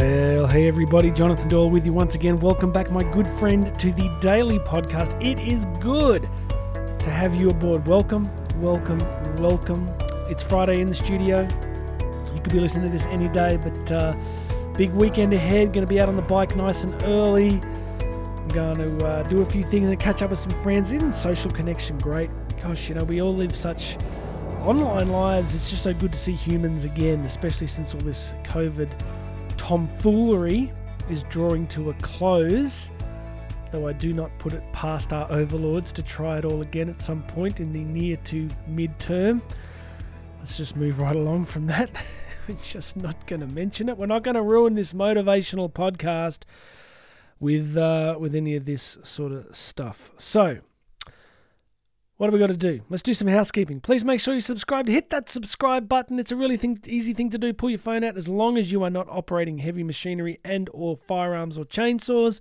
Well, hey everybody, Jonathan Doyle with you once again. Welcome back, my good friend, to the daily podcast. It is good to have you aboard. Welcome, welcome, welcome. It's Friday in the studio. You could be listening to this any day, but uh, big weekend ahead. Going to be out on the bike nice and early. I'm going to uh, do a few things and catch up with some friends. Isn't social connection great? Gosh, you know, we all live such online lives. It's just so good to see humans again, especially since all this COVID tomfoolery is drawing to a close, though I do not put it past our overlords to try it all again at some point in the near to mid-term. Let's just move right along from that. We're just not going to mention it. We're not going to ruin this motivational podcast with uh, with any of this sort of stuff. So, what have we got to do? Let's do some housekeeping. Please make sure you subscribe. Hit that subscribe button. It's a really thing, easy thing to do. Pull your phone out as long as you are not operating heavy machinery and or firearms or chainsaws.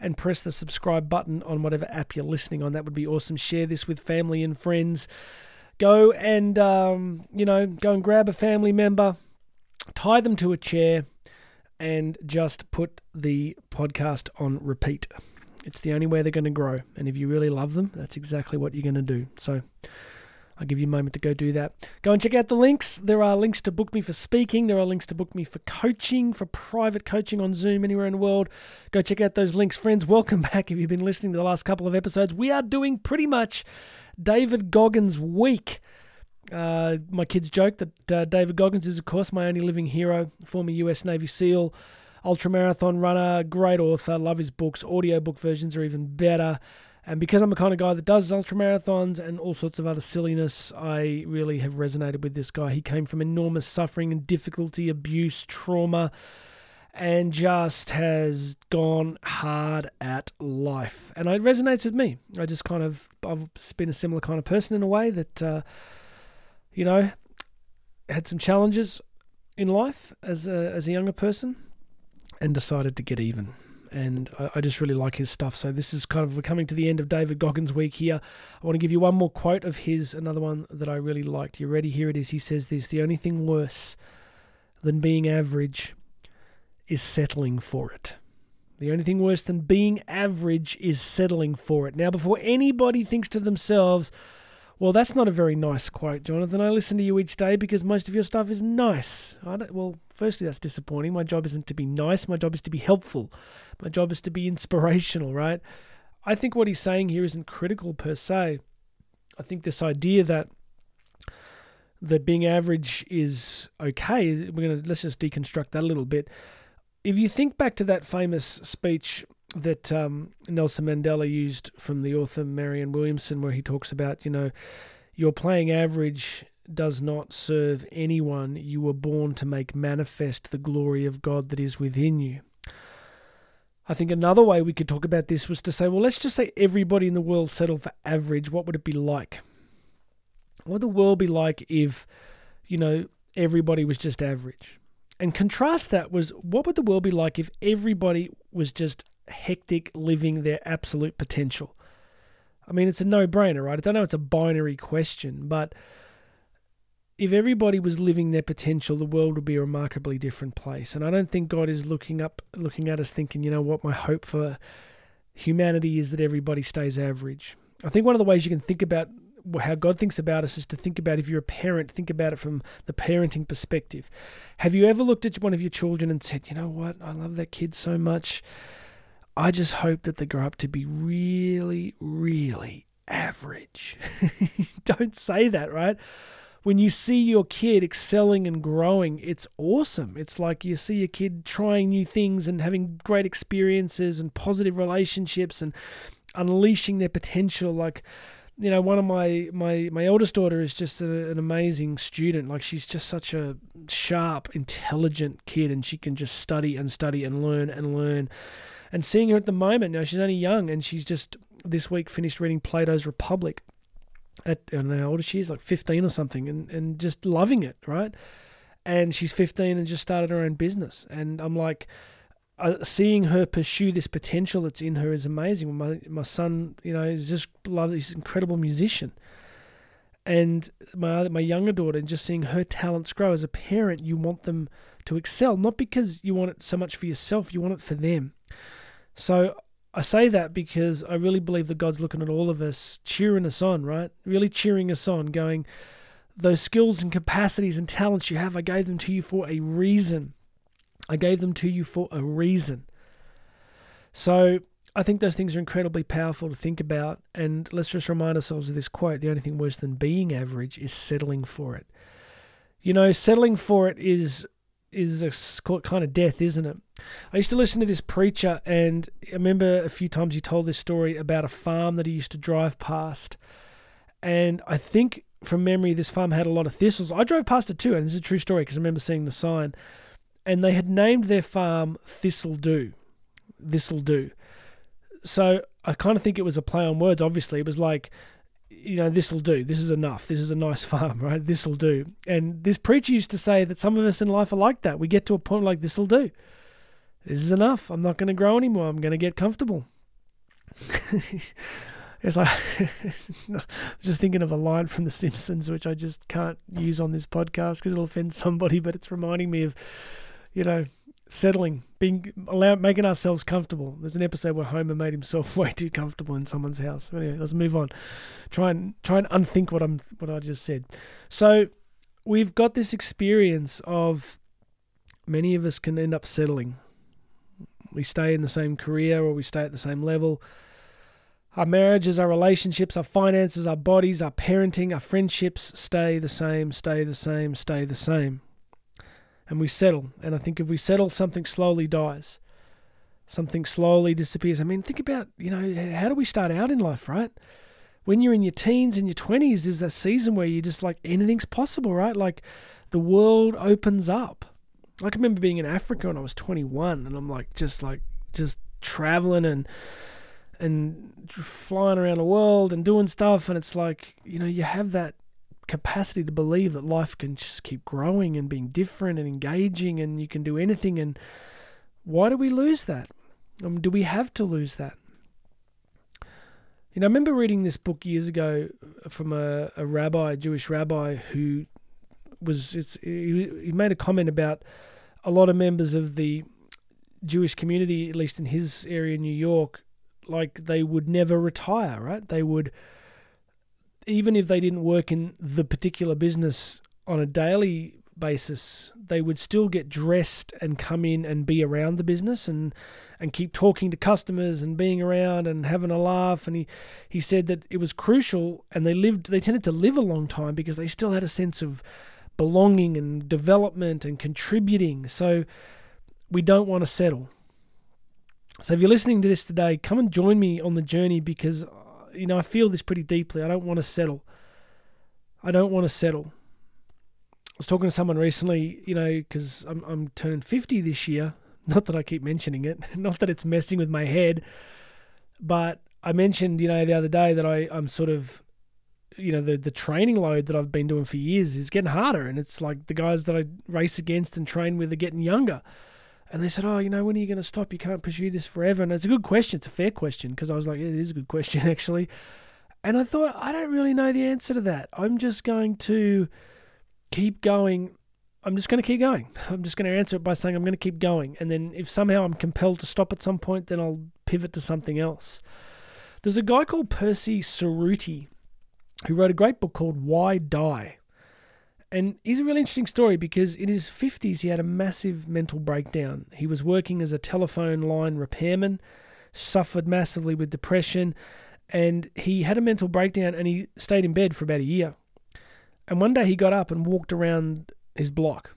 And press the subscribe button on whatever app you're listening on. That would be awesome. Share this with family and friends. Go and um, you know go and grab a family member, tie them to a chair, and just put the podcast on repeat. It's the only way they're going to grow. And if you really love them, that's exactly what you're going to do. So I'll give you a moment to go do that. Go and check out the links. There are links to book me for speaking. There are links to book me for coaching, for private coaching on Zoom anywhere in the world. Go check out those links. Friends, welcome back. If you've been listening to the last couple of episodes, we are doing pretty much David Goggins week. Uh, my kids joke that uh, David Goggins is, of course, my only living hero, former US Navy SEAL ultramarathon runner, great author, love his books. Audiobook versions are even better. And because I'm the kind of guy that does ultramarathons and all sorts of other silliness, I really have resonated with this guy. He came from enormous suffering and difficulty, abuse, trauma, and just has gone hard at life. And it resonates with me. I just kind of, I've been a similar kind of person in a way that, uh, you know, had some challenges in life as a, as a younger person and decided to get even. And I, I, just really like his stuff. So this is kind of we're coming to the end of David Goggins week here. I want to give you one more quote of his, another one that I really liked. You ready? Here it is. He says this the only thing worse than being average is settling for it. The only thing worse than being average is settling for it. Now, before anybody thinks to themselves, well, that's not a very nice quote, Jonathan. I listen to you each day because most of your stuff is nice. well, firstly, that's disappointing. My job isn't to be nice, my job is to be helpful. My job is to be inspirational, right? I think what he's saying here isn't critical per se. I think this idea that that being average is okay, we're going to let's just deconstruct that a little bit. If you think back to that famous speech that um, Nelson Mandela used from the author Marianne Williamson, where he talks about, you know, your playing average does not serve anyone. You were born to make manifest the glory of God that is within you. I think another way we could talk about this was to say, well, let's just say everybody in the world settled for average. What would it be like? What would the world be like if, you know, everybody was just average? And contrast that was what would the world be like if everybody was just hectic living their absolute potential? I mean, it's a no brainer, right? I don't know it's a binary question, but if everybody was living their potential, the world would be a remarkably different place. And I don't think God is looking up, looking at us, thinking, you know what, my hope for humanity is that everybody stays average. I think one of the ways you can think about how God thinks about us is to think about if you're a parent, think about it from the parenting perspective. Have you ever looked at one of your children and said, you know what, I love that kid so much I just hope that they grow up to be really, really average. Don't say that, right? When you see your kid excelling and growing, it's awesome. It's like you see your kid trying new things and having great experiences and positive relationships and unleashing their potential. Like, you know, one of my my my eldest daughter is just a, an amazing student. Like, she's just such a sharp, intelligent kid, and she can just study and study and learn and learn and seeing her at the moment now, she's only young and she's just this week finished reading Plato's Republic. At I don't know how old she is, like 15 or something, and, and just loving it, right? And she's 15 and just started her own business. And I'm like, uh, seeing her pursue this potential that's in her is amazing. My my son, you know, is just love. An incredible musician, and my my younger daughter, and just seeing her talents grow. As a parent, you want them to excel, not because you want it so much for yourself, you want it for them. So I say that because I really believe that God's looking at all of us, cheering us on, right? Really cheering us on, going, those skills and capacities and talents you have, I gave them to you for a reason. I gave them to you for a reason. So I think those things are incredibly powerful to think about. And let's just remind ourselves of this quote the only thing worse than being average is settling for it. You know, settling for it is is a kind of death, isn't it? I used to listen to this preacher, and I remember a few times he told this story about a farm that he used to drive past. And I think from memory, this farm had a lot of thistles. I drove past it too, and this is a true story because I remember seeing the sign. And they had named their farm Thistle Do. Thistle Do. So I kind of think it was a play on words, obviously. It was like, you know, this'll do. This is enough. This is a nice farm, right? This'll do. And this preacher used to say that some of us in life are like that. We get to a point like this'll do. This is enough. I'm not going to grow anymore. I'm going to get comfortable. it's like I'm just thinking of a line from The Simpsons, which I just can't use on this podcast because it'll offend somebody. But it's reminding me of, you know, settling, being making ourselves comfortable. There's an episode where Homer made himself way too comfortable in someone's house. Anyway, let's move on. Try and try and unthink what I'm what I just said. So we've got this experience of many of us can end up settling. We stay in the same career or we stay at the same level. Our marriages, our relationships, our finances, our bodies, our parenting, our friendships stay the same, stay the same, stay the same and we settle. And I think if we settle, something slowly dies. Something slowly disappears. I mean, think about, you know, how do we start out in life, right? When you're in your teens and your 20s, there's that season where you're just like anything's possible, right? Like the world opens up. I can remember being in Africa when I was 21 and I'm like, just like, just traveling and, and flying around the world and doing stuff. And it's like, you know, you have that capacity to believe that life can just keep growing and being different and engaging and you can do anything. And why do we lose that? Um, do we have to lose that? You know, I remember reading this book years ago from a, a rabbi, a Jewish rabbi, who was it's, he, he made a comment about a lot of members of the Jewish community, at least in his area, in New York, like they would never retire, right? They would even if they didn't work in the particular business on a daily basis, they would still get dressed and come in and be around the business and and keep talking to customers and being around and having a laugh. And he, he said that it was crucial and they lived they tended to live a long time because they still had a sense of belonging and development and contributing. So we don't want to settle. So if you're listening to this today, come and join me on the journey because you know, I feel this pretty deeply. I don't want to settle. I don't want to settle. I was talking to someone recently, you know, because I'm I'm turning 50 this year. Not that I keep mentioning it. Not that it's messing with my head, but I mentioned, you know, the other day that I I'm sort of, you know, the the training load that I've been doing for years is getting harder, and it's like the guys that I race against and train with are getting younger. And they said, "Oh, you know, when are you going to stop? You can't pursue this forever." And it's a good question. It's a fair question because I was like, yeah, "It is a good question, actually." And I thought, I don't really know the answer to that. I'm just going to keep going. I'm just going to keep going. I'm just going to answer it by saying I'm going to keep going. And then if somehow I'm compelled to stop at some point, then I'll pivot to something else. There's a guy called Percy Cerutty who wrote a great book called Why Die? And he's a really interesting story because in his 50s he had a massive mental breakdown. He was working as a telephone line repairman, suffered massively with depression, and he had a mental breakdown and he stayed in bed for about a year. And one day he got up and walked around his block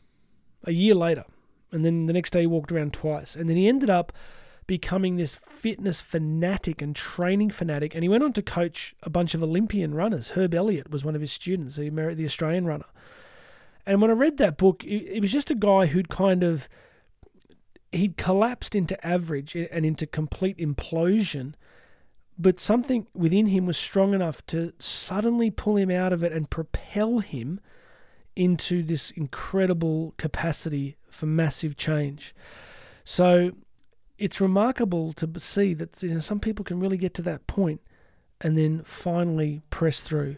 a year later. And then the next day he walked around twice. And then he ended up becoming this fitness fanatic and training fanatic. And he went on to coach a bunch of Olympian runners. Herb Elliott was one of his students, the, the Australian runner. And when I read that book, it, it was just a guy who'd kind of he'd collapsed into average and into complete implosion, but something within him was strong enough to suddenly pull him out of it and propel him into this incredible capacity for massive change. So it's remarkable to see that you know, some people can really get to that point and then finally press through.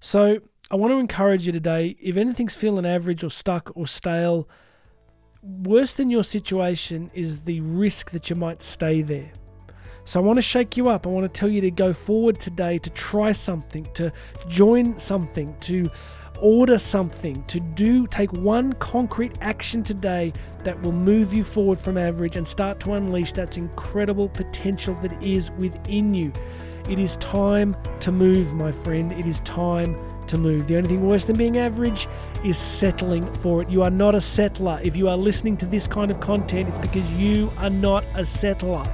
So I want to encourage you today if anything's feeling average or stuck or stale, worse than your situation is the risk that you might stay there. So I want to shake you up. I want to tell you to go forward today, to try something, to join something, to order something, to do, take one concrete action today that will move you forward from average and start to unleash that incredible potential that is within you. It is time to move, my friend. It is time to move. The only thing worse than being average is settling for it. You are not a settler. If you are listening to this kind of content, it's because you are not a settler.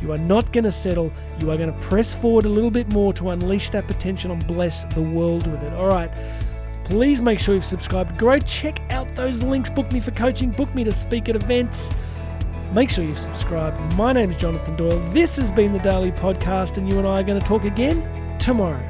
You are not going to settle. You are going to press forward a little bit more to unleash that potential and bless the world with it. All right. Please make sure you've subscribed. Go check out those links. Book me for coaching, book me to speak at events. Make sure you've subscribed. My name is Jonathan Doyle. This has been the Daily Podcast, and you and I are going to talk again tomorrow.